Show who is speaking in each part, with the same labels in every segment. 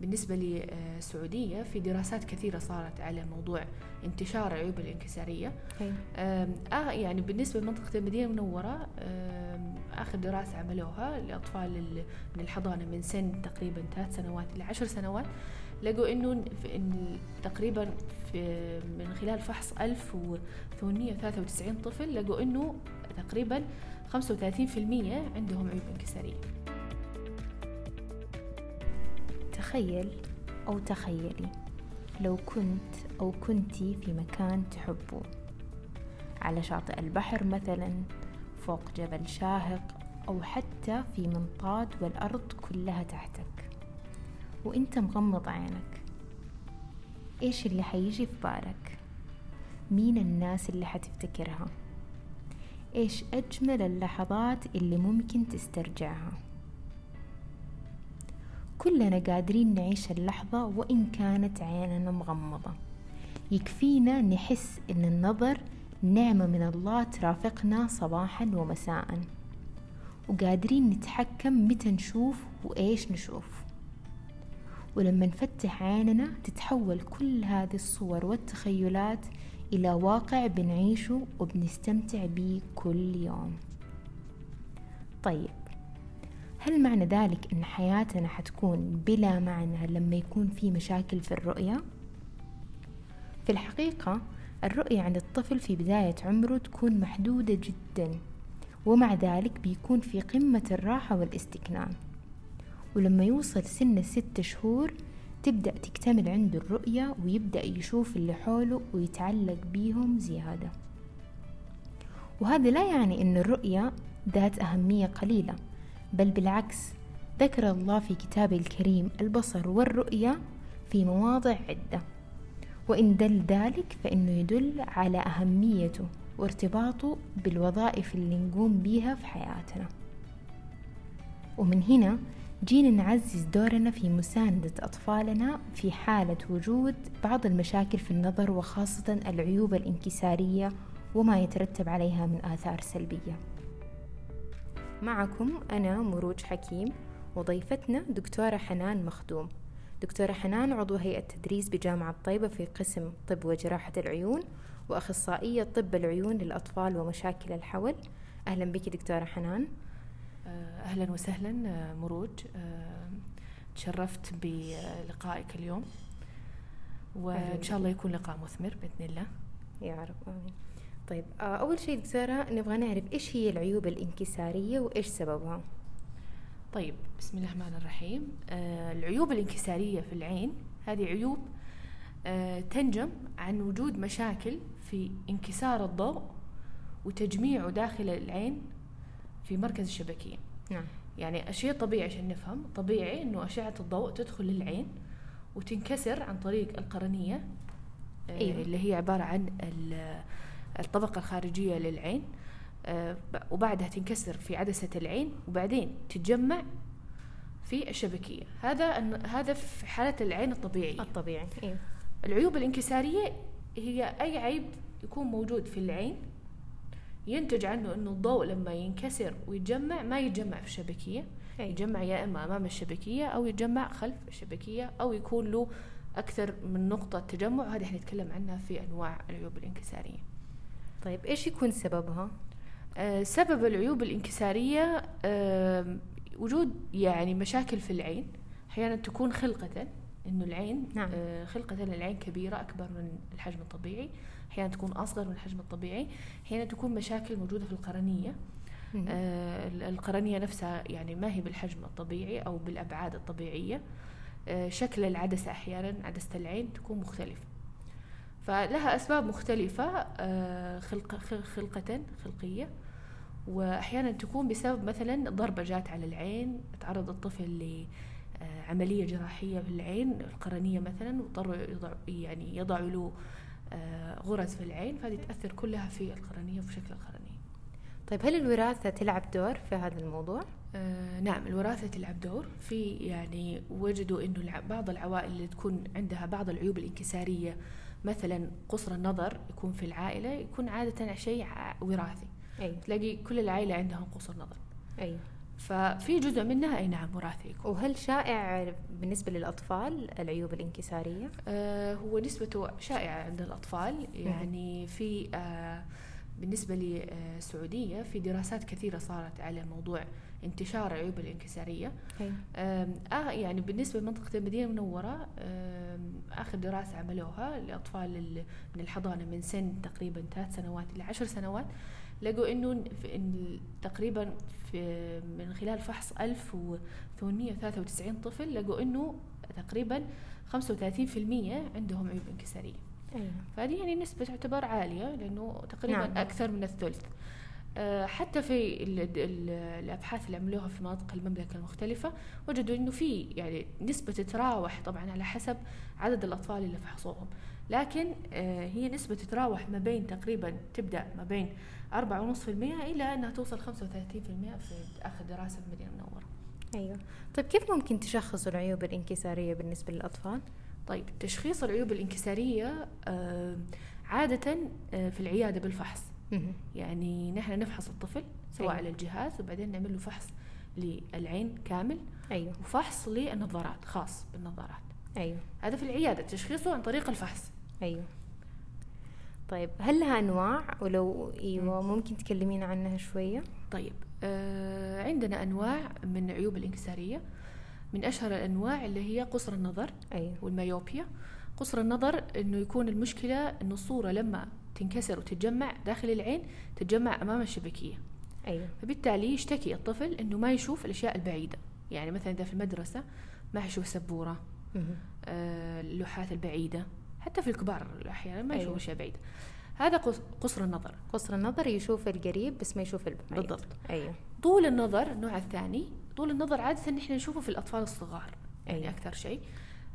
Speaker 1: بالنسبة للسعودية في دراسات كثيرة صارت على موضوع انتشار العيوب الانكسارية. آه يعني بالنسبة لمنطقة المدينة المنورة آخر دراسة عملوها لأطفال ال- من الحضانة من سن تقريبا ثلاث سنوات إلى عشر سنوات لقوا إنه إن تقريبا في من خلال فحص 1893 طفل لقوا إنه تقريبا 35% عندهم عيوب انكسارية.
Speaker 2: تخيل أو تخيلي لو كنت أو كنتي في مكان تحبوه على شاطئ البحر مثلا فوق جبل شاهق أو حتى في منطاد والأرض كلها تحتك وإنت مغمض عينك إيش اللي حيجي في بالك؟ مين الناس اللي حتفتكرها؟ إيش أجمل اللحظات اللي ممكن تسترجعها؟ كلنا قادرين نعيش اللحظة وإن كانت عيننا مغمضة. يكفينا نحس إن النظر نعمة من الله ترافقنا صباحا ومساء. وقادرين نتحكم متى نشوف وإيش نشوف. ولما نفتح عيننا تتحول كل هذه الصور والتخيلات إلى واقع بنعيشه وبنستمتع بيه كل يوم. طيب هل معنى ذلك إن حياتنا حتكون بلا معنى لما يكون في مشاكل في الرؤية؟ في الحقيقة الرؤية عند الطفل في بداية عمره تكون محدودة جدا ومع ذلك بيكون في قمة الراحة والاستكنان. ولما يوصل سن الست شهور تبدأ تكتمل عنده الرؤية ويبدأ يشوف اللي حوله ويتعلق بيهم زيادة. وهذا لا يعني أن الرؤية ذات أهمية قليلة. بل بالعكس ذكر الله في كتابه الكريم البصر والرؤية في مواضع عدة. وإن دل ذلك فإنه يدل على أهميته وارتباطه بالوظائف اللي نقوم بيها في حياتنا. ومن هنا جينا نعزز دورنا في مساندة أطفالنا في حالة وجود بعض المشاكل في النظر وخاصة العيوب الانكسارية وما يترتب عليها من آثار سلبية. معكم أنا مروج حكيم وضيفتنا دكتورة حنان مخدوم. دكتورة حنان عضو هيئة تدريس بجامعة طيبة في قسم طب وجراحة العيون وأخصائية طب العيون للأطفال ومشاكل الحول. أهلا بك دكتورة حنان.
Speaker 1: آه، أهلا وسهلا آه، مروج. آه، تشرفت بلقائك اليوم. وإن. شاء الله يكون لقاء مثمر بإذن الله.
Speaker 2: يا رب آمين. طيب آه، أول شيء دكتورة نبغى نعرف إيش هي العيوب الانكسارية وإيش سببها؟
Speaker 1: طيب بسم الله الرحمن الرحيم. آه، العيوب الانكسارية في العين هذه عيوب آه، تنجم عن وجود مشاكل في انكسار الضوء وتجميعه داخل العين في مركز الشبكية.
Speaker 2: نعم.
Speaker 1: يعني شيء طبيعي عشان نفهم. طبيعي إنه أشعة الضوء تدخل للعين وتنكسر عن طريق القرنية آه،
Speaker 2: أيوة.
Speaker 1: اللي هي عبارة عن ال- الطبقة الخارجية للعين آه، وبعدها تنكسر في عدسة العين وبعدين تتجمع في الشبكية. هذا هذا في حالة العين الطبيعية.
Speaker 2: الطبيعي إيه.
Speaker 1: العيوب الانكسارية هي أي عيب يكون موجود في العين ينتج عنه أنه الضوء لما ينكسر ويتجمع ما يتجمع في الشبكية.
Speaker 2: أي.
Speaker 1: يتجمع يا إما أمام الشبكية أو يتجمع خلف الشبكية أو يكون له أكثر من نقطة تجمع. وهذه حنتكلم عنها في أنواع العيوب الانكسارية.
Speaker 2: طيب إيش يكون سببها؟
Speaker 1: آه، سبب العيوب الانكسارية آه، وجود يعني مشاكل في العين أحيانا تكون خلقة إنه العين
Speaker 2: نعم.
Speaker 1: آه، خلقة العين كبيرة أكبر من الحجم الطبيعي أحيانا تكون أصغر من الحجم الطبيعي أحيانا تكون مشاكل موجودة في القرنية. آه، ال- القرنية نفسها يعني ما هي بالحجم الطبيعي أو بالأبعاد الطبيعية آه، شكل العدسة أحيانا عدسة العين تكون مختلفة فلها أسباب مختلفة آه، خلق خل- خلقة خلقية. وأحيانا تكون بسبب مثلا ضربة جات على العين تعرض الطفل لعملية جراحية في العين القرنية مثلا واضطروا يضع يعني يضعوا له آه، غرز في العين. فهذه تأثر كلها في القرنية وفي شكل القرنية.
Speaker 2: طيب هل الوراثة تلعب دور في هذا الموضوع؟
Speaker 1: آه نعم الوراثة تلعب دور في يعني وجدوا إنه بعض العوائل اللي تكون عندها بعض العيوب الانكسارية مثلا قصر النظر يكون في العائلة يكون عادة شيء وراثي.
Speaker 2: أي.
Speaker 1: تلاقي كل العائلة عندهم قصر نظر.
Speaker 2: أي.
Speaker 1: ففي جزء منها أي نعم وراثي يكون.
Speaker 2: وهل شائع بالنسبة للأطفال العيوب الانكسارية؟
Speaker 1: آه هو نسبته شائعة عند الأطفال. يعني في آه بالنسبة للسعودية في دراسات كثيرة صارت على موضوع انتشار
Speaker 2: أيوة.
Speaker 1: آم، آه يعني بالنسبة لمنطقة المدينة المنورة آم، آخر دراسة عملوها لأطفال ال- من الحضانة من سن تقريبا ثلاث سنوات إلى عشر سنوات لقوا إن تقريبا في من خلال فحص 1893 طفل لقوا إنه تقريبا 35% عندهم عيوب انكسارية
Speaker 2: أيوة.
Speaker 1: فهذه يعني نسبة تعتبر عالية لأنه تقريبا
Speaker 2: نعم.
Speaker 1: أكثر من الثلث آه، حتى في ال ال الأبحاث اللي عملوها في مناطق المملكة المختلفة وجدوا إنه في يعني نسبة تتراوح طبعا على حسب عدد الأطفال اللي فحصوهم لكن آه، هي نسبة تتراوح ما بين تقريبا تبدأ ما بين 4.5% إلى أنها توصل 35% في آخر دراسة في المدينة المنورة
Speaker 2: أيوة طيب كيف ممكن تشخص العيوب الانكسارية بالنسبة للأطفال؟
Speaker 1: طيب تشخيص العيوب الانكسارية آه، عادة آه، في العيادة بالفحص. يعني نحن نفحص الطفل سواء
Speaker 2: أيوة.
Speaker 1: على الجهاز وبعدين نعمل له فحص للعين كامل
Speaker 2: أيوة.
Speaker 1: وفحص للنظارات خاص بالنظارات.
Speaker 2: أيوة.
Speaker 1: هذا في العيادة تشخيصه عن طريق الفحص.
Speaker 2: أيوة. طيب هل لها أنواع؟ ولو أيوة ممكن تكلمينا عنها شوية؟
Speaker 1: طيب آه عندنا أنواع من عيوب الانكسارية. من أشهر الأنواع اللي هي قصر النظر
Speaker 2: أيوة.
Speaker 1: والميوبيا. قصر النظر إنه يكون المشكلة إنه الصورة لما تنكسر وتتجمع داخل العين تتجمع أمام الشبكية
Speaker 2: أيوة
Speaker 1: فبالتالي يشتكي الطفل إنه ما يشوف الأشياء البعيدة يعني مثلا إذا في المدرسة ما يشوف
Speaker 2: سبورة.
Speaker 1: آه، اللوحات البعيدة حتى في الكبار أحيانا ما يشوف
Speaker 2: أيوة.
Speaker 1: أشياء بعيدة هذا قص- قصر النظر
Speaker 2: قصر النظر يشوف القريب بس ما يشوف البعيد
Speaker 1: بالضبط.
Speaker 2: أيوة
Speaker 1: طول النظر النوع الثاني طول النظر عادة نحن نشوفه في الأطفال الصغار يعني
Speaker 2: أيوة.
Speaker 1: أكثر شيء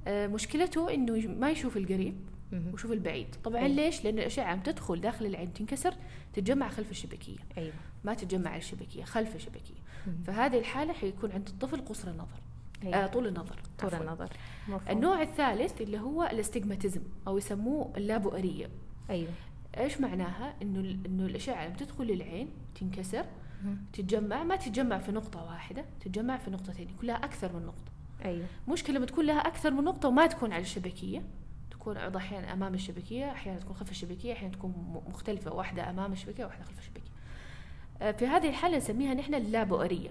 Speaker 1: آه، مشكلته إنه ما يشوف القريب. وشوف البعيد. طبعا
Speaker 2: أيوة.
Speaker 1: ليش؟ لأن الاشعه عم تدخل داخل العين تنكسر تتجمع خلف الشبكية.
Speaker 2: أيوة.
Speaker 1: ما تتجمع على الشبكية خلف الشبكية.
Speaker 2: مهم.
Speaker 1: فهذه الحالة حيكون عند الطفل قصر النظر.
Speaker 2: أيوة.
Speaker 1: آه طول النظر.
Speaker 2: طول
Speaker 1: عفواً.
Speaker 2: النظر. مفهوم.
Speaker 1: النوع الثالث اللي هو الاستجماتيزم أو يسموه اللابؤريه
Speaker 2: أيوة.
Speaker 1: إيش معناها؟ إنه إنه الاشعه لما تدخل للعين تنكسر
Speaker 2: مهم.
Speaker 1: تتجمع. ما تتجمع في نقطة واحدة تتجمع في نقطتين يكون لها أكثر من نقطة.
Speaker 2: أيوة.
Speaker 1: مشكلة لما تكون لها أكثر من نقطة وما تكون على الشبكية تكون بعض أحيانا أمام الشبكية أحيانا تكون خلف الشبكية أحيانا تكون م- مختلفة واحدة أمام الشبكية وواحدة خلف الشبكية. آه، في هذه الحالة نسميها نحن اللابؤرية.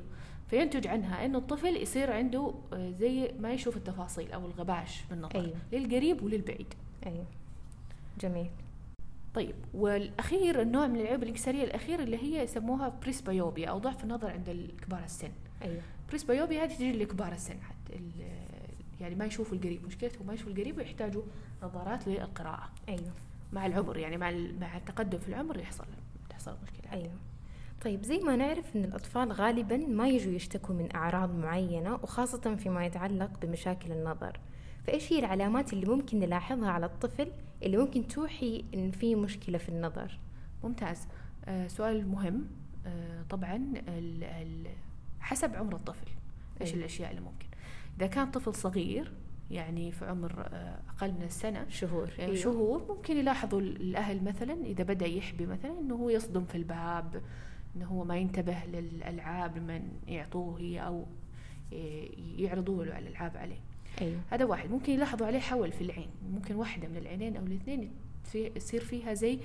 Speaker 1: فينتج عنها إنه الطفل يصير عنده آه، زي ما يشوف التفاصيل أو الغباش بالنظر
Speaker 2: أيوة.
Speaker 1: للقريب وللبعيد.
Speaker 2: أيوة. جميل.
Speaker 1: طيب والأخير النوع من العيوب الانكساريه الأخير اللي هي يسموها بريسبيوبيا أو ضعف النظر عند الكبار السن.
Speaker 2: أيوة.
Speaker 1: بريسبيوبيا هذه تجي لكبار السن حتى يعني ما يشوفوا القريب مشكلتهم ما يشوفوا القريب ويحتاجوا نظارات للقراءه
Speaker 2: أيوة.
Speaker 1: مع العمر يعني مع مع التقدم في العمر يحصل تحصل مشكلة.
Speaker 2: أيوة. طيب زي ما نعرف أن الأطفال غالبا ما يجوا يشتكوا من أعراض معينة وخاصة فيما يتعلق بمشاكل النظر. فإيش هي العلامات اللي ممكن نلاحظها على الطفل اللي ممكن توحي أن في مشكلة في النظر؟
Speaker 1: ممتاز. آه سؤال مهم. آه طبعا ال ال حسب عمر الطفل إيش
Speaker 2: أيوة.
Speaker 1: الأشياء اللي ممكن. إذا كان طفل صغير يعني في عمر آه أقل من السنة
Speaker 2: شهور
Speaker 1: يعني. شهور ممكن يلاحظوا الأهل مثلا إذا بدأ يحبي مثلا إنه هو يصدم في الباب إنه هو ما ينتبه للألعاب لما يعطوه هي أو ي- يعرضوا له الألعاب عليه.
Speaker 2: أيوة.
Speaker 1: هذا واحد. ممكن يلاحظوا عليه حول في العين. ممكن واحدة من العينين أو الاثنين في- يصير فيها زي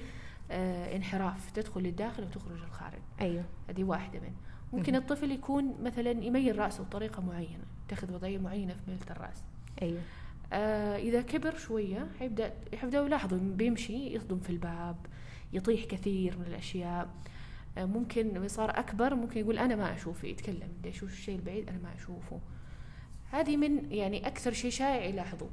Speaker 1: آه انحراف. تدخل للداخل وتخرج للخارج.
Speaker 2: أيوة.
Speaker 1: هذه واحدة من. ممكن. الطفل يكون مثلا يميل رأسه بطريقة معينة. يتخذ وضعية معينة في ميلة الرأس.
Speaker 2: أيوة
Speaker 1: آه إذا كبر شوية حيبدأ حيبدأوا يلاحظوا بيمشي يصدم في الباب يطيح كثير من الأشياء. آه ممكن صار أكبر ممكن يقول أنا ما أشوف يتكلم بدي أشوف الشيء البعيد أنا ما أشوفه. هذه من يعني أكثر شيء شائع يلاحظوه.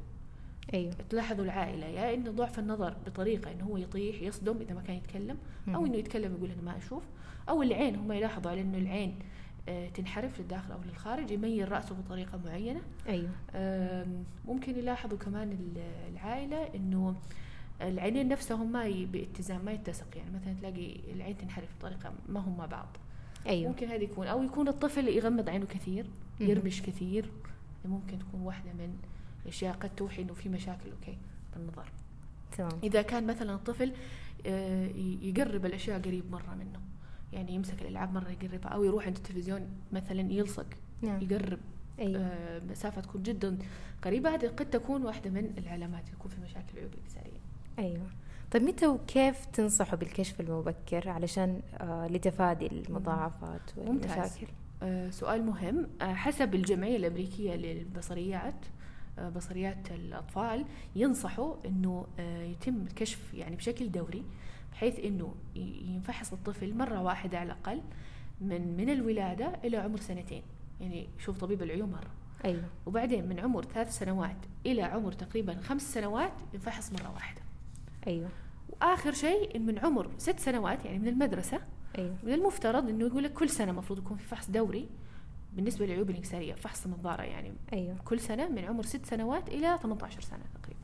Speaker 2: أيوة
Speaker 1: تلاحظوا العائلة يا إنه ضعف النظر بطريقة إنه هو يطيح يصدم إذا ما كان يتكلم أو
Speaker 2: مهم.
Speaker 1: إنه يتكلم يقول أنا ما أشوف أو العين هم يلاحظوا على إنه العين تنحرف للداخل أو للخارج يميل رأسه بطريقة معينة.
Speaker 2: أيوة.
Speaker 1: آم، ممكن يلاحظوا كمان ال- العائلة إنه العينين نفسهم ما باتزان ما يتسق. يعني مثلا تلاقي العين تنحرف بطريقة ما هم مع بعض.
Speaker 2: أيوة.
Speaker 1: ممكن هذا يكون. أو يكون الطفل يغمض عينه كثير. يرمش كثير. ممكن تكون واحدة من الأشياء قد توحي إنه في مشاكل أوكي بالنظر.
Speaker 2: تمام.
Speaker 1: إذا كان مثلا الطفل آه، يقرب الأشياء قريب مرة منه. يعني يمسك الألعاب مرة يقربها أو يروح عند التلفزيون مثلا يلصق
Speaker 2: نعم.
Speaker 1: يقرب
Speaker 2: أيوة.
Speaker 1: آه، مسافة تكون جدا قريبة. هذه قد تكون واحدة من العلامات يكون في مشاكل العيوب الانكساريه
Speaker 2: أيوة. طيب متى وكيف تنصحوا بالكشف المبكر علشان آه لتفادي المضاعفات
Speaker 1: ممتاز.
Speaker 2: والمشاكل؟
Speaker 1: آه، سؤال مهم. آه، حسب الجمعية الأمريكية للبصريات بصريات الأطفال ينصحوا أنه آه، يتم الكشف يعني بشكل دوري بحيث أنه ينفحص الطفل مرة واحدة على الأقل من من الولادة إلى عمر سنتين. يعني شوف طبيب العيون مرة.
Speaker 2: أيوة.
Speaker 1: وبعدين من عمر ثلاث سنوات إلى عمر تقريبا خمس سنوات ينفحص مرة واحدة.
Speaker 2: أيوة.
Speaker 1: وآخر شيء إن من عمر ست سنوات يعني من المدرسة
Speaker 2: أيوة.
Speaker 1: من المفترض إنه يقول لك كل سنة المفروض يكون في فحص دوري بالنسبة للعيوب الإنكسارية فحص النظارة يعني.
Speaker 2: أيوة.
Speaker 1: كل سنة من عمر ست سنوات إلى 18 سنة تقريبا.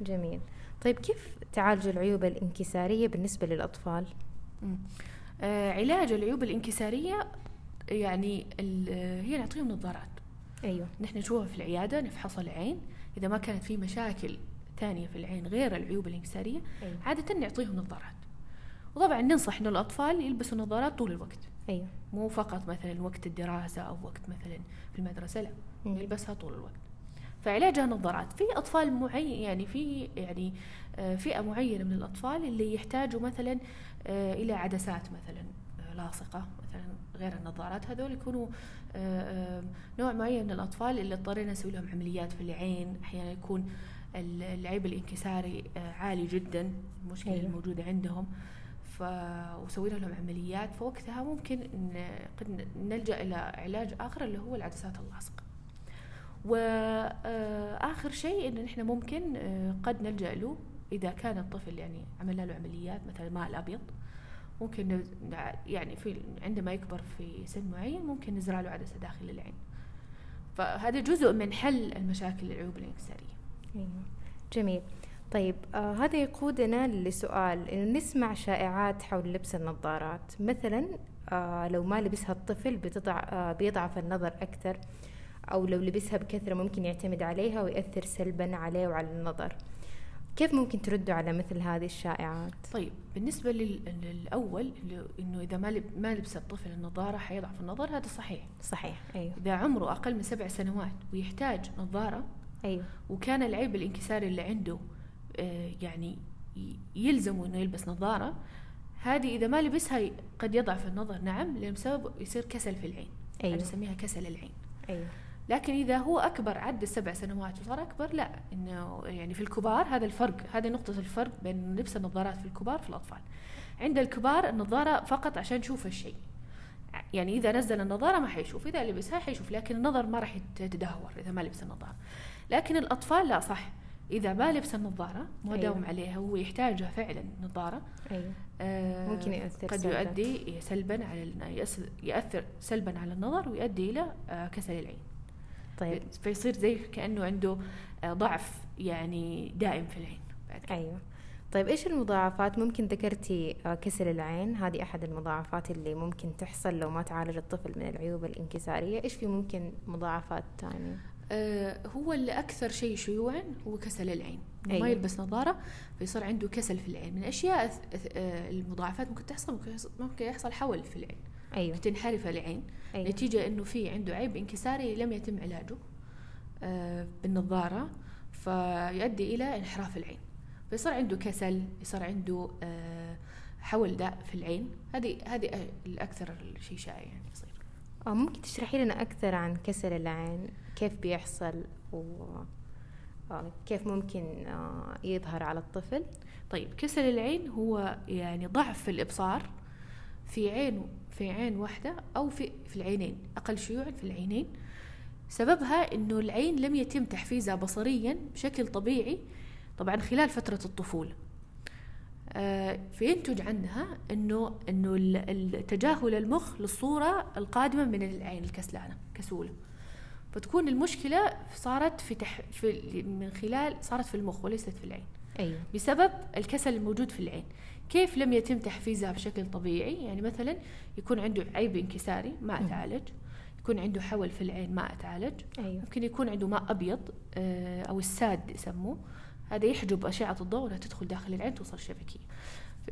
Speaker 2: جميل. طيب كيف تعالج العيوب الإنكسارية بالنسبة للأطفال؟
Speaker 1: مم. آه علاج العيوب الإنكسارية يعني هي نعطيهم نظارات.
Speaker 2: أيوة.
Speaker 1: نحن نشوفها في العيادة نفحص العين. إذا ما كانت في مشاكل ثانية في العين غير العيوب الإنكسارية
Speaker 2: أيوة.
Speaker 1: عادة نعطيهم نظارات. وطبعا ننصح انه الأطفال يلبسوا نظارات طول الوقت.
Speaker 2: أيوة.
Speaker 1: مو فقط مثلا وقت الدراسة أو وقت مثلا في المدرسة لا
Speaker 2: مم.
Speaker 1: يلبسها طول الوقت. فعلاجها نظارات. في أطفال معين يعني في يعني آه، فئة معينة من الأطفال اللي يحتاجوا مثلا آه، إلى عدسات مثلا آه، لاصقة مثلا غير النظارات. هذول يكونوا نوع معين من الأطفال اللي اضطرينا نسوي لهم عمليات في العين. أحيانا يكون ال- العيب الانكساري عالي جدا المشكلة
Speaker 2: أيوة.
Speaker 1: الموجودة عندهم. وسوينا لهم عمليات فوقتها ممكن إن قد نلجأ إلى علاج آخر اللي هو العدسات اللاصقة وآخر شيء إن إحنا ممكن آه، قد نلجأ له إذا كان الطفل يعني عملنا له عمليات مثلا الماء الأبيض. ممكن يعني في عندما يكبر في سن معين ممكن نزرع له عدسة داخل العين. فهذا جزء من حل المشاكل العيوب الانكسارية
Speaker 2: أيوة. جميل. طيب آه هذا يقودنا لسؤال إنه نسمع شائعات حول لبس النظارات مثلا آه لو ما لبسها الطفل بتضع آه بيضعف النظر أكثر أو لو لبسها بكثرة ممكن يعتمد عليها ويأثر سلبا عليه وعلى النظر. كيف ممكن تردوا على مثل هذه الشائعات؟
Speaker 1: طيب بالنسبة لل- للأول إنه إذا ما ما لبس الطفل النظارة حيضعف النظر هذا صحيح.
Speaker 2: صحيح أيوة.
Speaker 1: إذا عمره أقل من سبع سنوات ويحتاج نظارة
Speaker 2: أيوة.
Speaker 1: وكان العيب الانكساري اللي عنده يعني ي- يلزمه إنه يلبس نظارة هذه إذا ما لبسها قد يضعف النظر. نعم لأن بسبب يصير كسل في العين.
Speaker 2: أيوة.
Speaker 1: هذه نسميها كسل العين.
Speaker 2: أيوة.
Speaker 1: لكن إذا هو أكبر عدى السبع سنوات وصار أكبر لا. إنه يعني في الكبار هذا الفرق هذه نقطة الفرق بين لبس النظارات في الكبار في الأطفال. عند الكبار النظارة فقط عشان نشوف الشيء. يعني إذا نزل النظارة ما حيشوف إذا لبسها حيشوف لكن النظر ما راح يت- يتدهور إذا ما لبس النظارة. لكن الأطفال لا صح. إذا ما لبس النظارة ما
Speaker 2: أيوة.
Speaker 1: داوم عليها هو يحتاجها فعلا نظارة
Speaker 2: أيوة.
Speaker 1: آه،
Speaker 2: ممكن يأثر
Speaker 1: قد
Speaker 2: سلباً.
Speaker 1: يؤدي سلبا على يأثر سلبا على النظر ويؤدي إلى آه، كسل العين.
Speaker 2: طيب.
Speaker 1: فيصير زي كأنه عنده آه، ضعف يعني دائم في العين. بعد كده.
Speaker 2: أيوة. طيب إيش المضاعفات؟ ممكن ذكرتي كسل العين. هذه أحد المضاعفات اللي ممكن تحصل لو ما تعالج الطفل من العيوب الانكسارية. إيش في ممكن مضاعفات تانية
Speaker 1: آه، هو اللي أكثر شيء شيوعا هو كسل العين. أيوة. ما يلبس نظارة فيصير عنده كسل في العين. من أث- آه، المضاعفات ممكن تحصل ممكن يحصل, حول في العين.
Speaker 2: أيوة.
Speaker 1: تنحرف العين.
Speaker 2: أيوة.
Speaker 1: نتيجة أنه في عنده عيب انكساري لم يتم علاجه آه، بالنظارة فيؤدي إلى انحراف العين. فيصير عنده كسل يصير عنده آه، حول داء في العين. هذه هذه الأكثر شيء شائع يعني يصير.
Speaker 2: آه ممكن تشرحي لنا أكثر عن كسل العين كيف بيحصل؟ و آه، ممكن آه، يظهر على الطفل؟
Speaker 1: طيب كسل العين هو يعني ضعف في الإبصار في عين في عين واحدة أو في في العينين أقل شيوعا في العينين. سببها إنه العين لم يتم تحفيزها بصريا بشكل طبيعي طبعا خلال فترة الطفولة. آه، فينتج عنها انه إنه تجاهل المخ للصورة القادمة من العين الكسلانة كسولة. فتكون المشكلة صارت في, تح في من خلال صارت في المخ وليست في العين.
Speaker 2: أيوة
Speaker 1: بسبب الكسل الموجود في العين. كيف لم يتم تحفيزها بشكل طبيعي؟ يعني مثلا يكون عنده عيب انكساري ما. أتعالج. يكون عنده حول في العين ما أتعالج.
Speaker 2: أيوة.
Speaker 1: ممكن يكون عنده ماء أبيض آه، أو الساد يسموه. هذا يحجب أشعة الضوء ولا تدخل داخل العين توصل شبكية.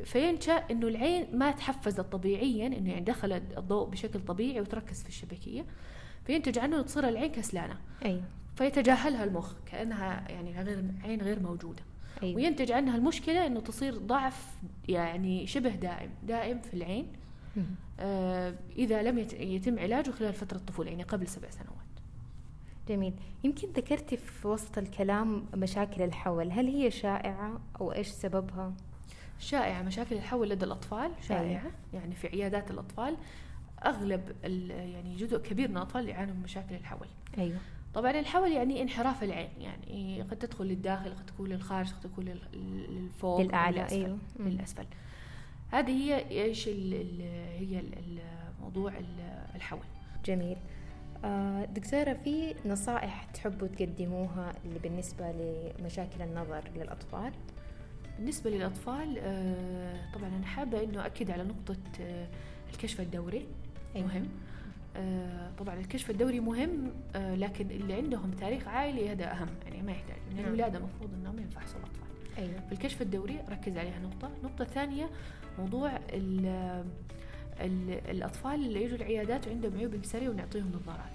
Speaker 1: فينشأ إنه العين ما تحفزت طبيعيا إنه يعني دخل الضوء بشكل طبيعي وتركز في الشبكية. فينتج عنه تصير العين كسلانة.
Speaker 2: أيوه
Speaker 1: فيتجاهلها المخ كأنها يعني غير عين غير موجودة.
Speaker 2: أيوه
Speaker 1: وينتج عنها المشكلة إنه تصير ضعف يعني شبه دائم دائم في العين. آه إذا لم يت- يتم علاجه خلال فترة الطفوله يعني قبل سبع سنوات.
Speaker 2: جميل. يمكن ذكرتي في وسط الكلام مشاكل الحول هل هي شائعة أو إيش سببها؟
Speaker 1: شائعة. مشاكل الحول لدى الأطفال شائعة. يعني في عيادات الأطفال أغلب يعني جزء كبير من الأطفال يعانوا من مشاكل الحول.
Speaker 2: أيوه.
Speaker 1: طبعا الحول يعني انحراف العين يعني قد تدخل للداخل قد تكون للخارج قد تكون لل- للفوق
Speaker 2: للأعلى
Speaker 1: للأسفل.
Speaker 2: أيوه.
Speaker 1: للأسفل. هذه هي إيش هي موضوع ال- الحول.
Speaker 2: جميل. دكتورة في نصائح تحبوا تقدموها اللي بالنسبة لمشاكل النظر للأطفال؟
Speaker 1: بالنسبة للأطفال آه، طبعا أنا حابة إنه أكد على نقطة آه، الكشف الدوري
Speaker 2: أيوة.
Speaker 1: مهم آه، طبعا الكشف الدوري مهم آه، لكن اللي عندهم تاريخ عائلي هذا أهم يعني ما يحتاج من
Speaker 2: نعم.
Speaker 1: الولادة المفروض إنهم ينفحصوا الأطفال
Speaker 2: أيوه
Speaker 1: في الكشف الدوري ركز عليها نقطة النقطة الثانية موضوع الأطفال اللي يجوا العيادات وعندهم عيوب بصرية ونعطيهم نظارات.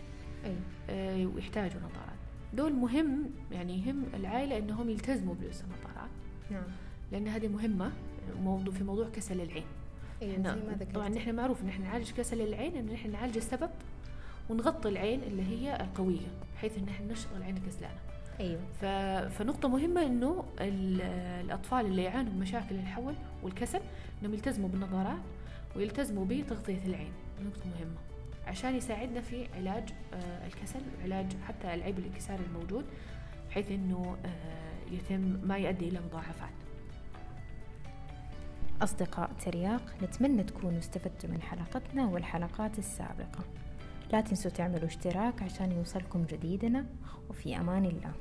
Speaker 1: آه، ويحتاجوا نظارات. دول مهم يعني يهم العائلة إنهم يلتزموا بلبس النظارات.
Speaker 2: نعم.
Speaker 1: لأن هذه مهمة موضوع في موضوع كسل العين. إحنا
Speaker 2: زي ما ذكرت.
Speaker 1: طبعا نحن معروف إن إحنا نعالج كسل العين إن إحنا نعالج السبب ونغطي العين اللي هي القوية بحيث إن إحنا نشغل العين الكسلانه
Speaker 2: أيوه.
Speaker 1: ف... فنقطة مهمة إنه ال- الأطفال اللي يعانوا من مشاكل الحول والكسل إنهم يلتزموا بالنظارات ويلتزموا بتغطية العين. نقطة مهمة. عشان يساعدنا في علاج آه، الكسل وعلاج حتى العيب الانكساري الموجود بحيث إنه آه، يتم ما يؤدي إلى مضاعفات.
Speaker 2: أصدقاء ترياق نتمنى تكونوا استفدتوا من حلقتنا والحلقات السابقة. لا تنسوا تعملوا اشتراك عشان يوصلكم جديدنا وفي أمان الله.